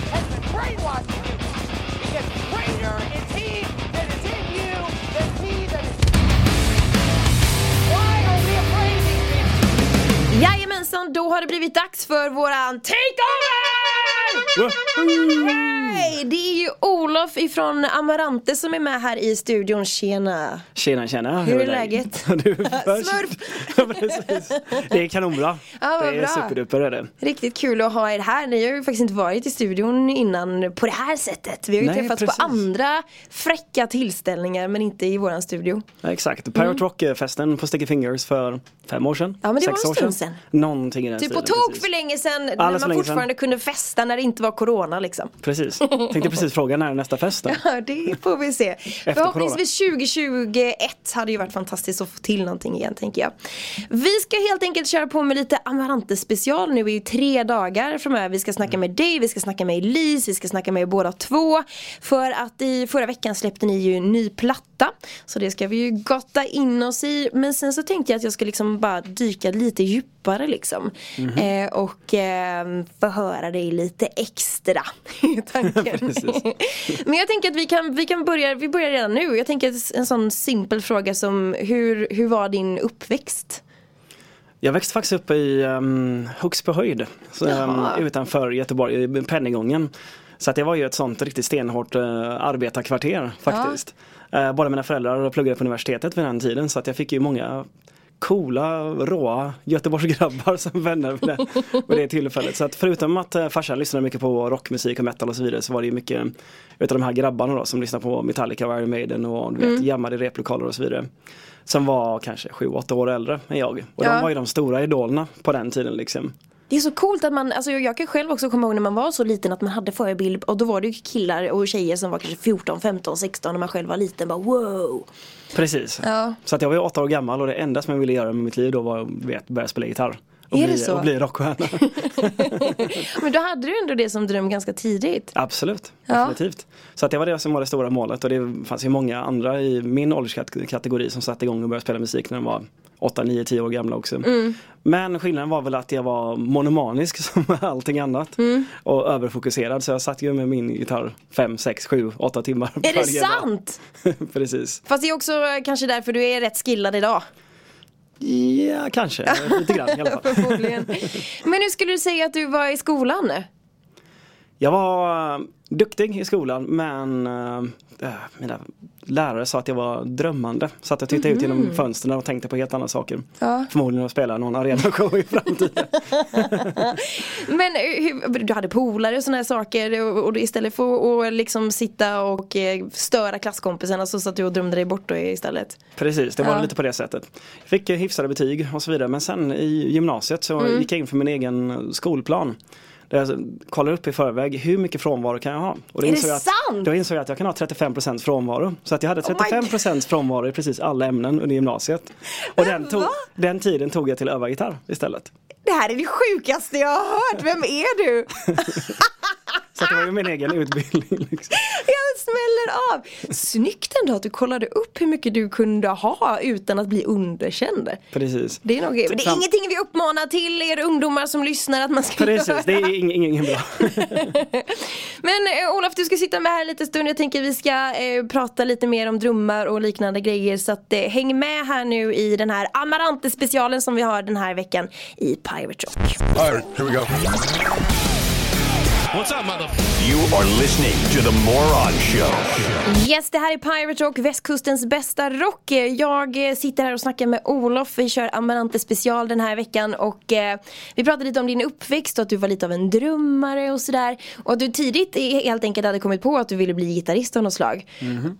has been brainwashing you. Because greater is he that is in you than he that is. Why are we afraid these people? Jajamensan, då har det blivit dags för våran takeover! Hej! Det är ju Olof ifrån Amarante som är med här i studion. Tjena! Tjena tjena! Hur är läget? Du, Smurf! Det är kanonbra. Ja, det är bra. superduper är det. Riktigt kul att ha er här. Ni har ju faktiskt inte varit i studion innan på det här sättet. Vi har ju Nej, träffats precis. på andra fräcka tillställningar men inte i våran studio. Ja, exakt. Pirate Rock-festen på Sticky Fingers för fem år sedan. Mm. Ja, men det Sex var en stund sedan. Någonting i den Typ på stilen, tok för länge sedan när Alldeles man för länge sedan. fortfarande kunde festa när det inte var corona liksom. Precis. Tänkte precis fråga när är nästa fest då? Ja, det får vi se. Förhoppningsvis 2021 hade ju varit fantastiskt att få till någonting igen tänker jag. Vi ska helt enkelt köra på med lite Amarante special nu i tre dagar framöver. Vi ska snacka med dig, vi ska snacka med Elise, vi ska snacka med er båda två. För att i förra veckan släppte ni ju en ny platta. Så det ska vi ju gotta in oss i. Men sen så tänkte jag att jag ska liksom bara dyka lite djupare liksom. Eh, och eh, förhöra dig lite extra. Men jag tänker att vi kan, vi kan börja, vi börjar redan nu. Jag tänker en sån simpel fråga som hur, hur var din uppväxt? Jag växte faktiskt upp i um, Högsby höjd. Så, Jaha. um, utanför Göteborg, i Pennygången. Så att det var ju ett sånt riktigt stenhårt uh, arbetarkvarter faktiskt. Uh, båda mina föräldrar pluggade på universitetet vid den tiden så att jag fick ju många coola, råa Göteborgsgrabbar som vänner vid det, vid det tillfället. Så att förutom att uh, farsan lyssnade mycket på rockmusik och metal och så vidare så var det ju mycket utav de här grabbarna då som lyssnade på Metallica och Iron Maiden och du vet, jammade i replokaler och så vidare. Som var kanske 7-8 år äldre än jag. Och Ja. de var ju de stora idolerna på den tiden liksom. Det är så coolt att man, alltså jag- kan själv också komma ihåg när man var så liten att man hade förebild och då var det ju killar och tjejer som var kanske 14, 15, 16 när man själv var liten. Bara wow! Precis. Ja. Så att jag var ju åtta år gammal och det enda som jag ville göra med mitt liv då var att vet, börja spela gitarr. Och Är det bli, så? Och bli rockstjärna. Men då hade du ändå det som dröm ganska tidigt. Absolut, Ja. definitivt. Så att det var det som var det stora målet och det fanns ju många andra i min ålderskategori som satte igång och började spela musik när de var 8, 9, 10 år gamla också. Mm. Men skillnaden var väl att jag var monomanisk som allting annat. Mm. Och överfokuserad så jag satt ju med min gitarr 5, 6, 7, 8 timmar Är det sant? Precis. Fast det är också eh, kanske därför du är rätt skillad idag. Ja, kanske. Lite grann i alla fall. Men hur skulle du säga att du var i skolan? Jag var duktig i skolan men eh, mina lärare sa att jag var drömmande. Så att jag tittade ut genom fönstren och tänkte på helt andra saker. Ja. Förmodligen att spela någon arenashow i framtiden. Men eh, hur, du hade polare och sådana här saker och, och istället för att liksom sitta och störa klasskompisarna så satt du och drömde dig bort då istället. Precis, det var Ja. lite på det sättet. Jag fick hyfsade betyg och så vidare men sen i gymnasiet så gick jag in för min egen skolplan. Jag kollade upp i förväg hur mycket frånvaro kan jag ha? Och då Är det insåg jag att, sant? Då insåg jag att jag kan ha 35% frånvaro. Så att jag hade Oh my 35% frånvaro i precis alla ämnen under gymnasiet. Och den, tog, den tiden tog jag till att öva gitarr istället. Det här är det sjukaste jag har hört, vem är du? Så det var ju min egen utbildning. Liksom. Jag smäller av! Snyggt ändå att du kollade upp hur mycket du kunde ha utan att bli underkänd. Precis. Det är, nog, det är Fram- ingenting vi uppmanar till er ungdomar som lyssnar att man ska Precis, göra. det är ingen, ingen bra. Men eh, Olof, du ska sitta med här en liten stund. Jag tänker vi ska eh, prata lite mer om drömmar och liknande grejer. Så att, eh, häng med här nu i den här Amarante specialen som vi har den här veckan i Pirate Rock. All right, here we go. What's up, mother? You are listening to the Moron Show. Yes, det här är Pirate Rock, västkustens bästa rock. Jag eh, sitter här och snackar med Olof. Vi kör Amarante special den här veckan och eh, vi pratade lite om din uppväxt och att du var lite av en drömmare och sådär. Och att du tidigt helt enkelt hade kommit på att du ville bli gitarrist av något slag.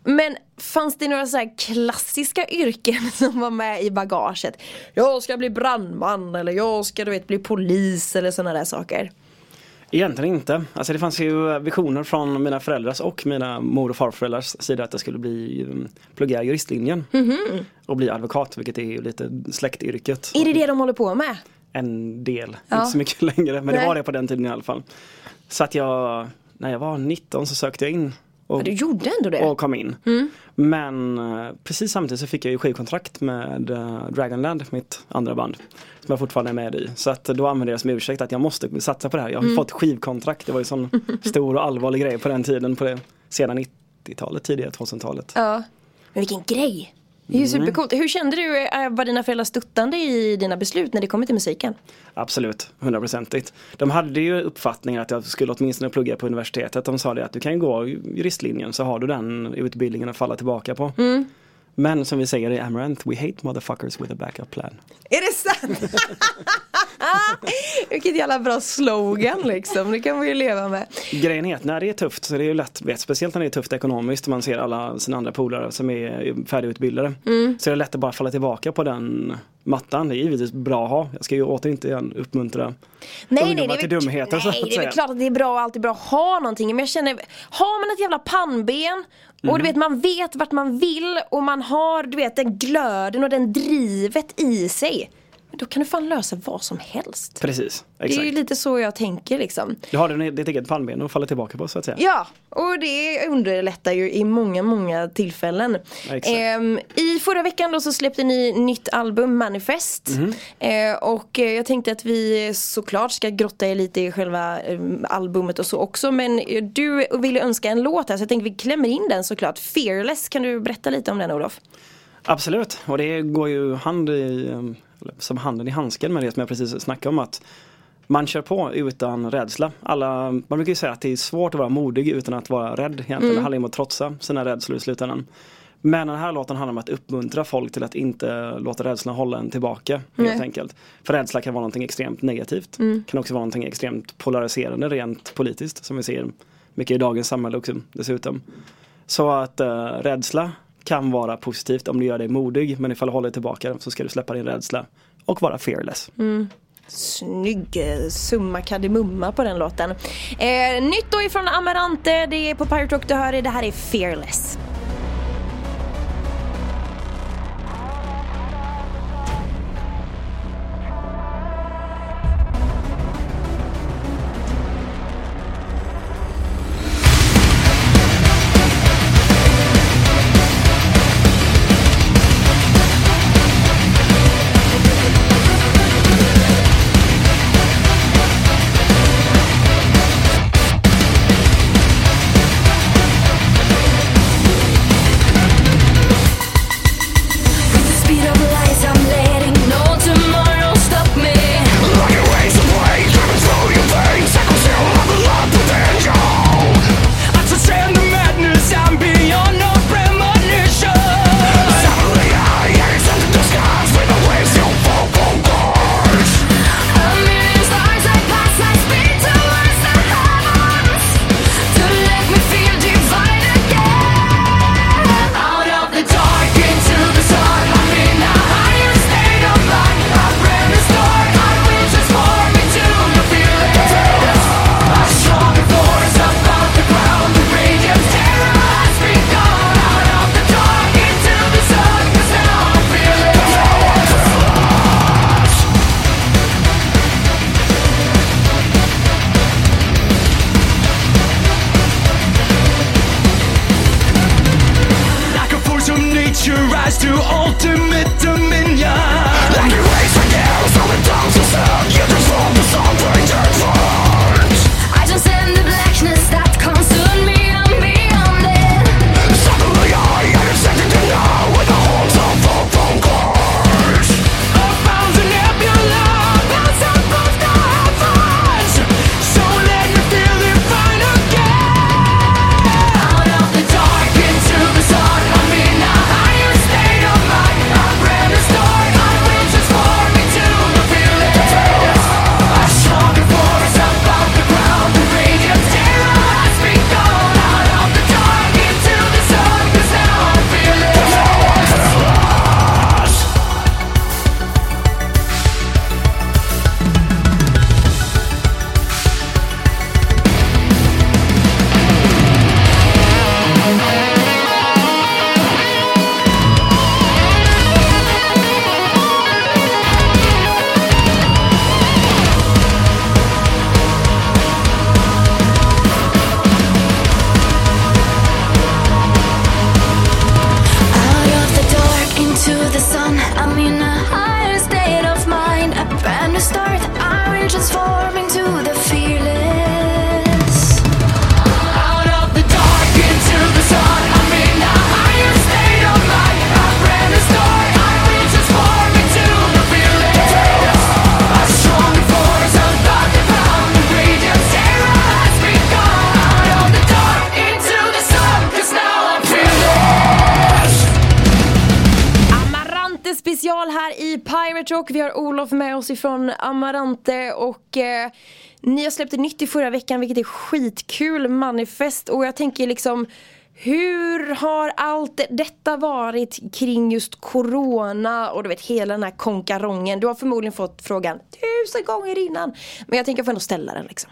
Men fanns det några så här klassiska yrken som var med i bagaget? Jag ska bli brandman eller jag ska du vet bli polis eller sådana där saker. Egentligen inte. Alltså det fanns ju visioner från mina föräldrars och mina mor och farföräldrars sida att jag skulle bli, um, plugga juristlinjen. Och bli advokat, vilket är ju lite släktyrket. Är det det de håller på med? En del, Ja. inte så mycket längre, men Nej. det var det på den tiden i alla fall. Så att jag, när jag var 19 så sökte jag in Och, Ja, du gjorde ändå det? och kom in. Men eh, precis samtidigt så fick jag ju skivkontrakt med eh, Dragonland, mitt andra band. Som jag fortfarande är med i. Så att då använde jag som ursäkt att jag måste satsa på det här. Jag har ju fått skivkontrakt, det var ju sån stor och allvarlig grej på den tiden. På det, sedan 90-talet, tidigare 2000-talet. Ja. Men vilken grej! Det är ju supercoolt. Hur kände du, var dina föräldrar stöttande i dina beslut när det kommer till musiken? Absolut, hundraprocentigt. De hade ju uppfattningen att jag skulle åtminstone plugga på universitetet. De sa det att du kan ju gå juristlinjen så har du den utbildningen att falla tillbaka på. Men som vi säger i Amaranth, we hate motherfuckers with a backup plan. Är det sant? Vilket jävla bra slogan liksom, det kan man ju leva med. Grejen är att när det är tufft så är det ju lätt, vet, speciellt när det är tufft ekonomiskt och man ser alla sina andra polare som är färdigutbildade. Så är det lätt att bara falla tillbaka på den mattan. Det är givetvis bra att ha. Jag ska ju återigen uppmuntra ungdomar till väl- dumheter nej, det är väl klart att det är bra och alltid bra att ha någonting. Men jag känner, har man ett jävla pannben och Mm. du vet man vet vart man vill och man har du vet den glöden och den drivet i sig. Då kan du fan lösa vad som helst. Precis, Det är ju exakt. lite så jag tänker liksom. Du har ditt eget pannben att falla tillbaka på så att säga. Ja, och det underlättar ju i många, många tillfällen. Exakt. Ehm, I förra veckan då så släppte ni nytt album, Manifest. Mhm. Eh, och eh, jag tänkte att vi såklart ska grotta er lite i själva eh, albumet och så också. Men eh, du ville önska en låt här så jag tänkte vi klämmer in den såklart. Fearless, kan du berätta lite om den Olof? Absolut, och det går ju hand i, eller som handen i handsken med det som jag precis snackade om att man kör på utan rädsla. Alla, man brukar ju säga att det är svårt att vara modig utan att vara rädd egentligen. Det handlar om att trotsa sina rädslor i slutändan. Men den här låten handlar om att uppmuntra folk till att inte låta rädslan hålla en tillbaka. Helt enkelt. För rädsla kan vara någonting extremt negativt. Kan också vara någonting extremt polariserande rent politiskt som vi ser mycket i dagens samhälle också dessutom. Så att uh, rädsla kan vara positivt om du gör dig modig men ifall du håller tillbaka den så ska du släppa din rädsla och vara fearless. Mm. Snygg eh, summa kardemumma på den låten. Eh, nytt då ifrån Amarante, det är på Pirate Rock du hör det. Det här är Fearless. To ultimate Rock, vi har Olof med oss ifrån Amarante och eh, ni har släppt ett nytt i förra veckan vilket är skitkul, Manifest och jag tänker liksom hur har allt detta varit kring just Corona och du vet hela den här konkarongen? Du har förmodligen fått frågan tusen gånger innan. Men jag tänker få ändå ställa den liksom.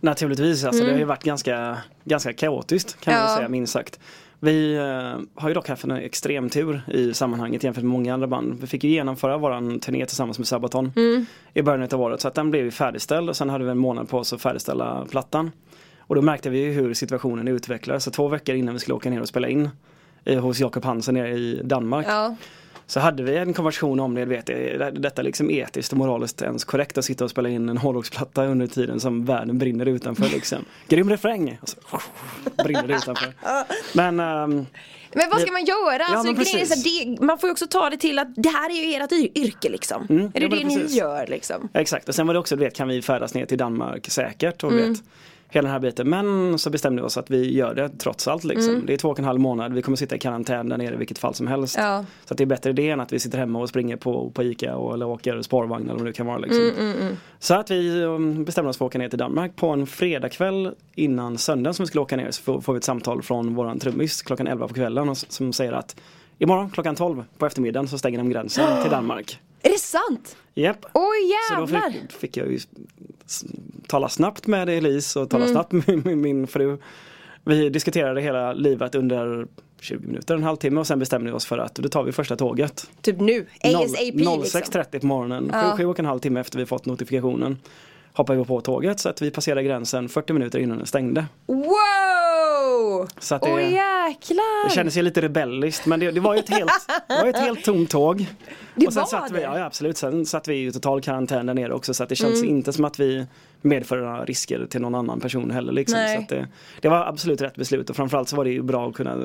Naturligtvis, alltså, det har ju varit ganska, ganska kaotiskt kan man Mm. Ja. väl säga minst sagt. Vi eh, har ju dock haft en extrem tur i sammanhanget jämfört med många andra band. Vi fick ju genomföra våran turné tillsammans med Sabaton Mm. i början av året så att den blev ju färdigställd och sen hade vi en månad på oss att färdigställa plattan. Och då märkte vi ju hur situationen utvecklades så två veckor innan vi skulle åka ner och spela in hos Jakob Hansen nere i Danmark. Ja. Så hade vi en konversation om det, vet, är detta liksom etiskt och moraliskt ens korrekt att sitta och spela in en hårdrocksplatta under tiden som världen brinner utanför liksom. Grym refräng! Och så, brinner det utanför. Men ehm, Men vad ska man göra? Alltså, men grejen är så precis. här, det, man får ju också ta det till att det här är ju ert yrke liksom. är det ja, det ni precis. gör liksom? exakt, och sen var det också, du vet, kan vi färdas ner till Danmark säkert och du vet Hela den här biten, men så bestämde vi oss att vi gör det trots allt liksom. Det är två och en halv månad, vi kommer sitta i karantän där nere i vilket fall som helst. Ja. Så att det är bättre det än att vi sitter hemma och springer på, på Ica och, eller åker spårvagn eller vad det kan vara. Liksom. Så att vi um, bestämde oss för att åka ner till Danmark på en fredagkväll innan söndagen som vi skulle åka ner så får, vi ett samtal från våran trummis klockan 11 på kvällen som säger att imorgon klockan 12 på eftermiddagen så stänger de gränsen till Danmark. Är det sant? Japp. Oj Så då jävlar! fick, fick jag ju tala snabbt med Elise och Mm. tala snabbt med min, min fru. Vi diskuterade hela livet under 20 minuter, en halvtimme och sen bestämde vi oss för att då tar vi första tåget. Typ nu, ASAP liksom. 06.30 på morgonen, Ja. sju, sju och en halv timme efter vi fått notifikationen. Hoppade vi på tåget så att vi passerade gränsen 40 minuter innan den stängde. Wow! Så att det- Åh jäklar! Det kändes ju lite rebelliskt men det, det var ju ett helt, det var ett helt tomt tåg. Det och sen var satt vi, det? ja, ja absolut, sen satt vi i total karantän där nere också så att det känns Mm. inte som att vi medför några risker till någon annan person heller. Liksom. Nej. Så det, det var absolut rätt beslut och framförallt så var det ju bra att kunna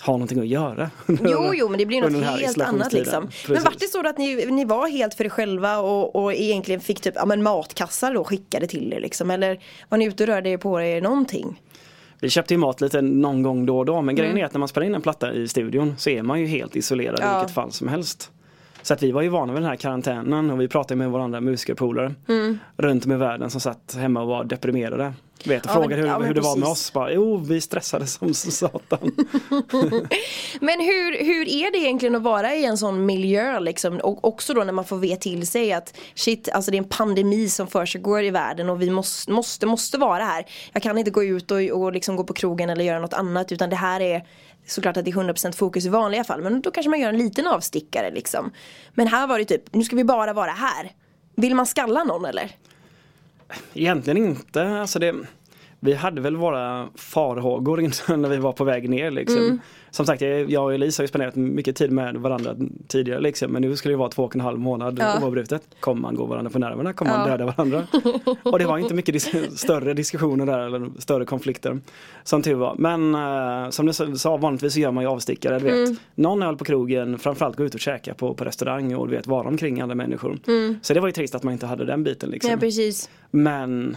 ha någonting att göra. Jo, jo, men det blir något helt annat liksom. Men Precis. vart det så att ni, ni var helt för er själva och, och egentligen fick typ ja, men matkassar då skickade till er liksom? Eller var ni ute och rörde er på er någonting? Vi köpte ju mat lite någon gång då och då men grejen är att när man spelar in en platta i studion så är man ju helt isolerad Ja. i vilket fall som helst. Så att vi var ju vana vid den här karantänen och vi pratade med varandra musikerpolare runt om i världen som satt hemma och var deprimerade. Vet, och Ja, frågade men- hur, ja, hur det var med oss. Bara, jo, vi stressade som satan. Men hur, hur är det egentligen att vara i en sån miljö liksom? Och också då när man får veta till sig att shit, alltså det är en pandemi som försiggår i världen och vi måste, måste, måste vara här. Jag kan inte gå ut och, och liksom gå på krogen eller göra något annat utan det här är såklart att det är 100% fokus i vanliga fall men då kanske man gör en liten avstickare liksom. Men här var det typ, nu ska vi bara vara här. Vill man skalla någon eller? Egentligen inte. Alltså det, vi hade väl våra farhågor när vi var på väg ner. Liksom. Mm. Som sagt, jag och Elisa har ju spenderat mycket tid med varandra tidigare. Liksom. Men nu skulle det vara två och en halv månad Ja. oavbrutet. Kommer man gå varandra på nerverna? Kommer man Ja. döda varandra? och det var inte mycket dis- större diskussioner där eller större konflikter. Som tur var. Men eh, som du sa, vanligtvis så gör man ju avstickare. Du vet. Mm. Någon öl på krogen, framförallt gå ut och käka på, på restaurang och du vet, vara omkring andra människor. Så det var ju trist att man inte hade den biten. Liksom. Mm. Ja precis. Men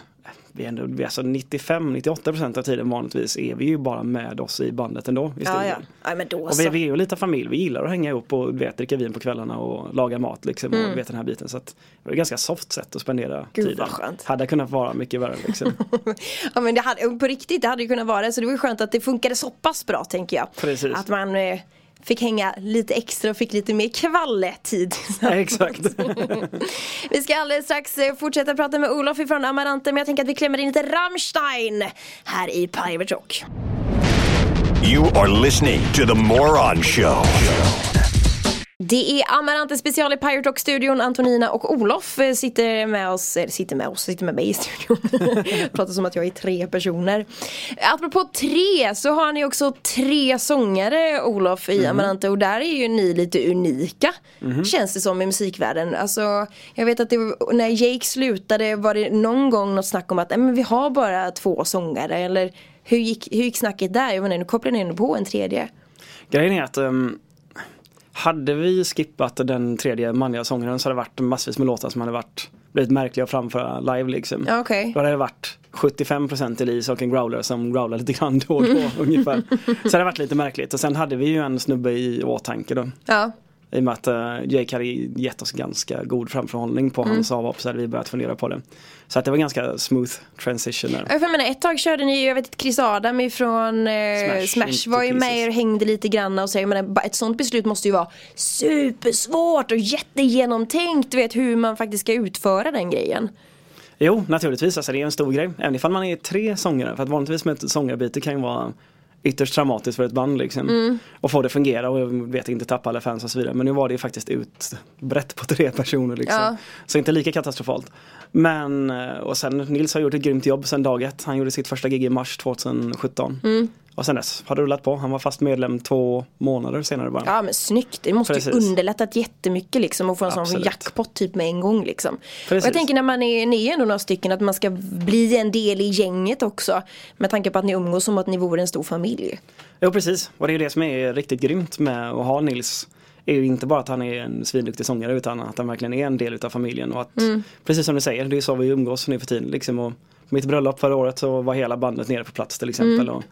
vi ändå, vi alltså 95-98% av tiden vanligtvis är vi ju bara med oss i bandet ändå i Ja ja. ja men då Och vi, vi är ju lite familj, vi gillar att hänga ihop och vet, dricka vin på kvällarna och laga mat liksom och du vet den här biten. Så att det var ett ganska soft sätt att spendera Mm. Gud, tiden. skönt. Hade kunnat vara mycket värre liksom. Ja men det hade, på riktigt, det hade ju kunnat vara det. Så det var ju skönt att det funkade så pass bra tänker jag. Precis. Att man eh, fick hänga lite extra och fick lite mer kvalletid. Ja, Exakt. vi ska alldeles strax eh, fortsätta prata med Olof ifrån Amarante men jag tänker att vi klämmer in lite Rammstein här i Pirate Rock. You are listening to The Moron Show. Det är Amarante special i Pirate Rock-studion. Antonina och Olof eh, sitter med oss, eller sitter med oss, sitter med mig i studion. Pratar som att jag är tre personer. Apropå tre så har ni också tre sångare Olof i Amarante och där är ju ni lite unika. Känns det som i musikvärlden. Alltså jag vet att det när Jake slutade var det någon gång något snack om att men vi har bara två sångare eller hur gick, hur gick snacket där? Jag menar nu kopplar ni ändå på en tredje. Grejen är att ehm, hade vi skippat den tredje manliga sångaren så hade det varit massvis med låtar som hade varit blivit märkliga att framföra live liksom. Ja, okej. Då hade det varit 75% Elise och en growler som growlar lite grann då och då ungefär. Så det hade varit lite märkligt och sen hade vi ju en snubbe i åtanke då. Ja. I och med att uh, Jake hade gett oss ganska god framförhållning på Mm. hans avhopp så hade vi börjat fundera på det. Så att det var ganska smooth transition där. Jag menar, ett tag körde ni, jag vet inte, Chris Adam ifrån eh, Smash Smash, var ju med pieces. och hängde lite grann och så, jag menar, ett sånt beslut måste ju vara supersvårt och jättegenomtänkt, du vet hur man faktiskt ska utföra den grejen. Jo, naturligtvis. Alltså, det är en stor grej. Även ifall man är tre sångare. För att vanligtvis med ett sångarbyte kan ju vara ytterst traumatiskt för ett band liksom. Mm. Och få det att fungera och jag vet inte tappa alla fans och så vidare. Men nu var det faktiskt utbrett på tre personer liksom. Ja. Så inte lika katastrofalt. Men, eh, och sen Nils har gjort ett grymt jobb sen dag ett. Han gjorde sitt första gig i mars 2017. Mm. Och sen dess har det rullat på. Han var fast medlem två månader senare bara. Ja men snyggt, det måste ju Precis. underlättat jättemycket liksom att få en sån Absolut. jackpot typ med en gång liksom. Och jag tänker när man är, ni är ändå några stycken att man ska bli en del i gänget också. Med tanke på att ni umgås som att ni vore en stor familj. Jo precis, och det är ju det som är riktigt grymt med att ha Nils. Är ju inte bara att han är en svinduktig sångare utan att han verkligen är en del utav familjen. Och att, Precis som du säger, det är så vi umgås nu för tiden. Liksom, och på mitt bröllop förra året så var hela bandet nere på plats till exempel. Och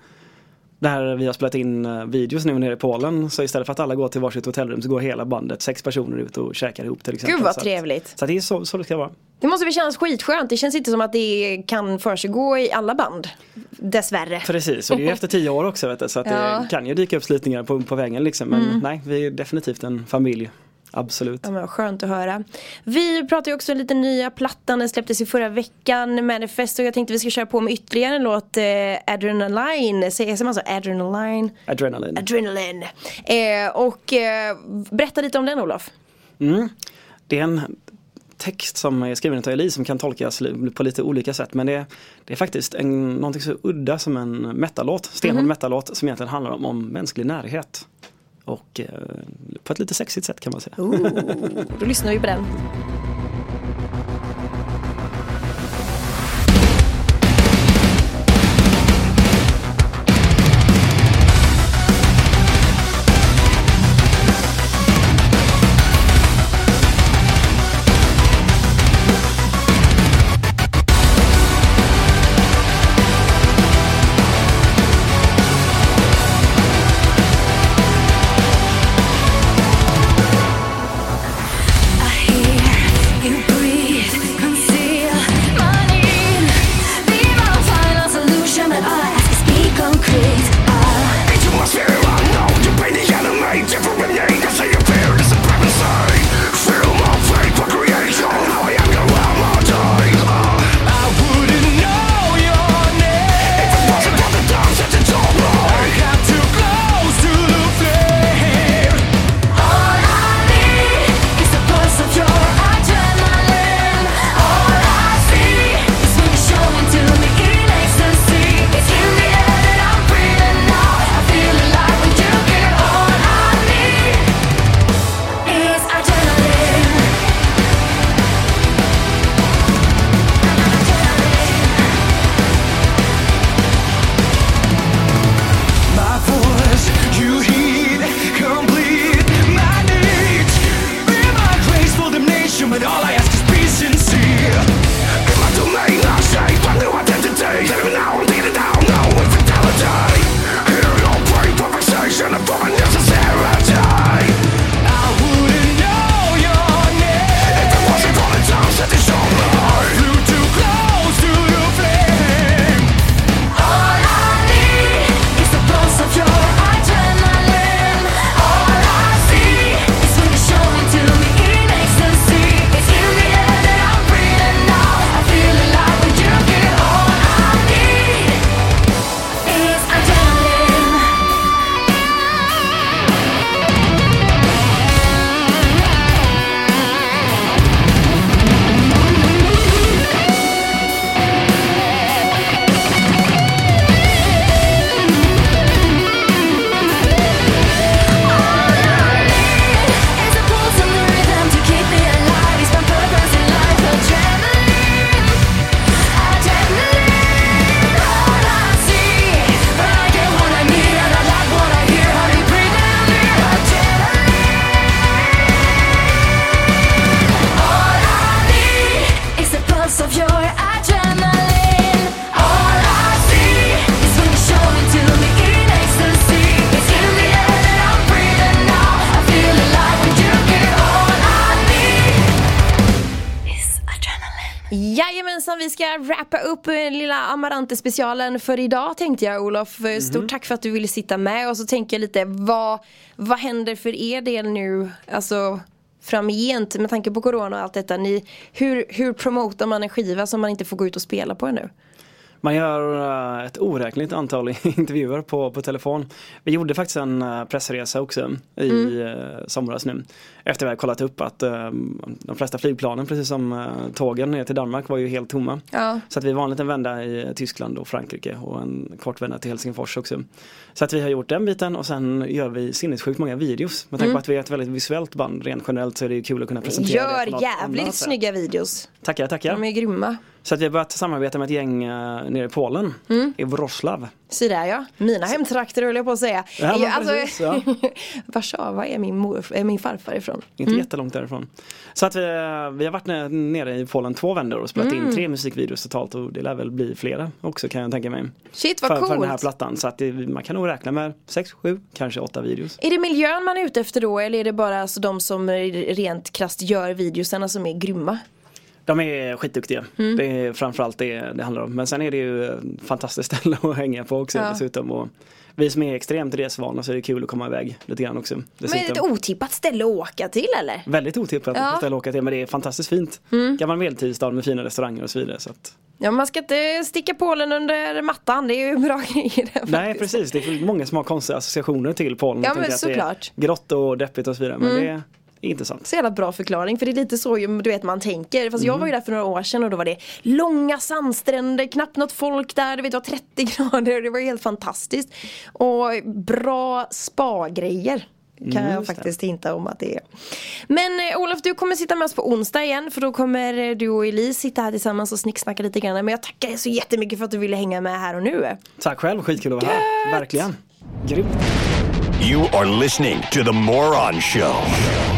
där vi har spelat in eh, videos nu nere i Polen så istället för att alla går till varsitt hotellrum så går hela bandet, sex personer ut och käkar ihop till exempel. Gud vad så att, trevligt. så att det är så, så det ska vara. Det måste väl kännas skitskönt, det känns inte som att det kan försiggå i alla band. Dessvärre. Precis, och det är ju efter tio år också vet du, så att Ja. Mm. det kan ju dyka upp slitningar på, på vägen liksom. Men nej, vi är definitivt en familj. Absolut. Ja, men skönt att höra. Vi pratar ju också lite nya plattan, den släpptes i förra veckan, Manifest och jag tänkte vi ska köra på med ytterligare en låt, eh, Adrenaline, säger man så? Adrenaline? Adrenalin. Adrenaline. Eh, och eh, berätta lite om den Olof. Mm. Det är en text som är skriven av Elise som kan tolkas på lite olika sätt men det är, det är faktiskt en, någonting så udda som en metallåt, stenhård metallåt som egentligen handlar om, om mänsklig närhet. Och eh, på ett lite sexigt sätt kan man säga. Då lyssnar vi på den. Amarante specialen för idag tänkte jag Olof. Eh, Stort tack för att du ville sitta med och så tänker jag lite vad, vad händer för er del nu? Alltså framgent med tanke på corona och allt detta. Ni, hur, hur promotar man en skiva som man inte får gå ut och spela på ännu? Man gör eh, ett oräkneligt antal intervjuer på, på telefon. Vi gjorde faktiskt en eh, pressresa också i mm. somras nu. Efter vi hade kollat upp att eh, de flesta flygplanen, precis som eh, tågen ner till Danmark, var ju helt tomma. Ja. Så att vi var en liten vända i Tyskland och Frankrike och en kort vända till Helsingfors också. Så att vi har gjort den biten och sen gör vi sinnessjukt många videos. Med tanke på att vi är ett väldigt visuellt band rent generellt så är det ju kul att kunna presentera det på Gör jävligt annat snygga videos. Tackar, tackar. De är grymma. Så att vi har börjat samarbeta med ett gäng uh, nere i Polen, Mm. i Wroclaw. Så där ja, mina hemtrakter höll jag på att säga. Ja, alltså, precis, ja. Warszawa är min, mor, är min farfar ifrån. Inte jättelångt därifrån. Så att vi, vi har varit nere- i Polen två vändor och spelat Mm. in tre musikvideos totalt och det lär väl bli flera också kan jag tänka mig. Shit vad för, för den här coolt. plattan. Så att det, man kan nog räkna med sex, sju, kanske åtta videos. Är det miljön man är ute efter då eller är det bara alltså de som rent krasst gör videosarna som är grymma? De är skitduktiga. Mm. Det är framförallt det det handlar om. Men sen är det ju fantastiskt ställe att hänga på också Ja. dessutom. Och vi som är extremt resvana så är det kul att komma iväg lite grann också. Men är det Dessutom. ett otippat ställe att åka till eller? Väldigt otippat Ja. Mm. ställe att åka till men det är fantastiskt fint. Gammal medeltidsstad med fina restauranger och så vidare. Så att... Ja man ska inte sticka Polen under mattan, det är ju bra grejer där, Nej faktiskt. precis, det är många som har konstiga associationer till Polen. Ja, men det såklart. Mm. Grått och deppigt och så vidare men det är intressant. Så jävla bra förklaring för det är lite så ju, du vet man tänker. Fast jag Mm. var ju där för några år sedan och då var det långa sandstränder, knappt något folk där, du vet det var 30 grader och det var helt fantastiskt. Och bra spa-grejer. Kan Mm, jag faktiskt hinta om att det är. Men eh, Olof du kommer sitta med oss på onsdag igen för då kommer eh, du och Elise sitta här tillsammans och snicksnacka lite grann. Men jag tackar så jättemycket för att du ville hänga med här och nu. Tack själv, skitkul att vara här. Verkligen. Grymt. You are listening to The Moron Show.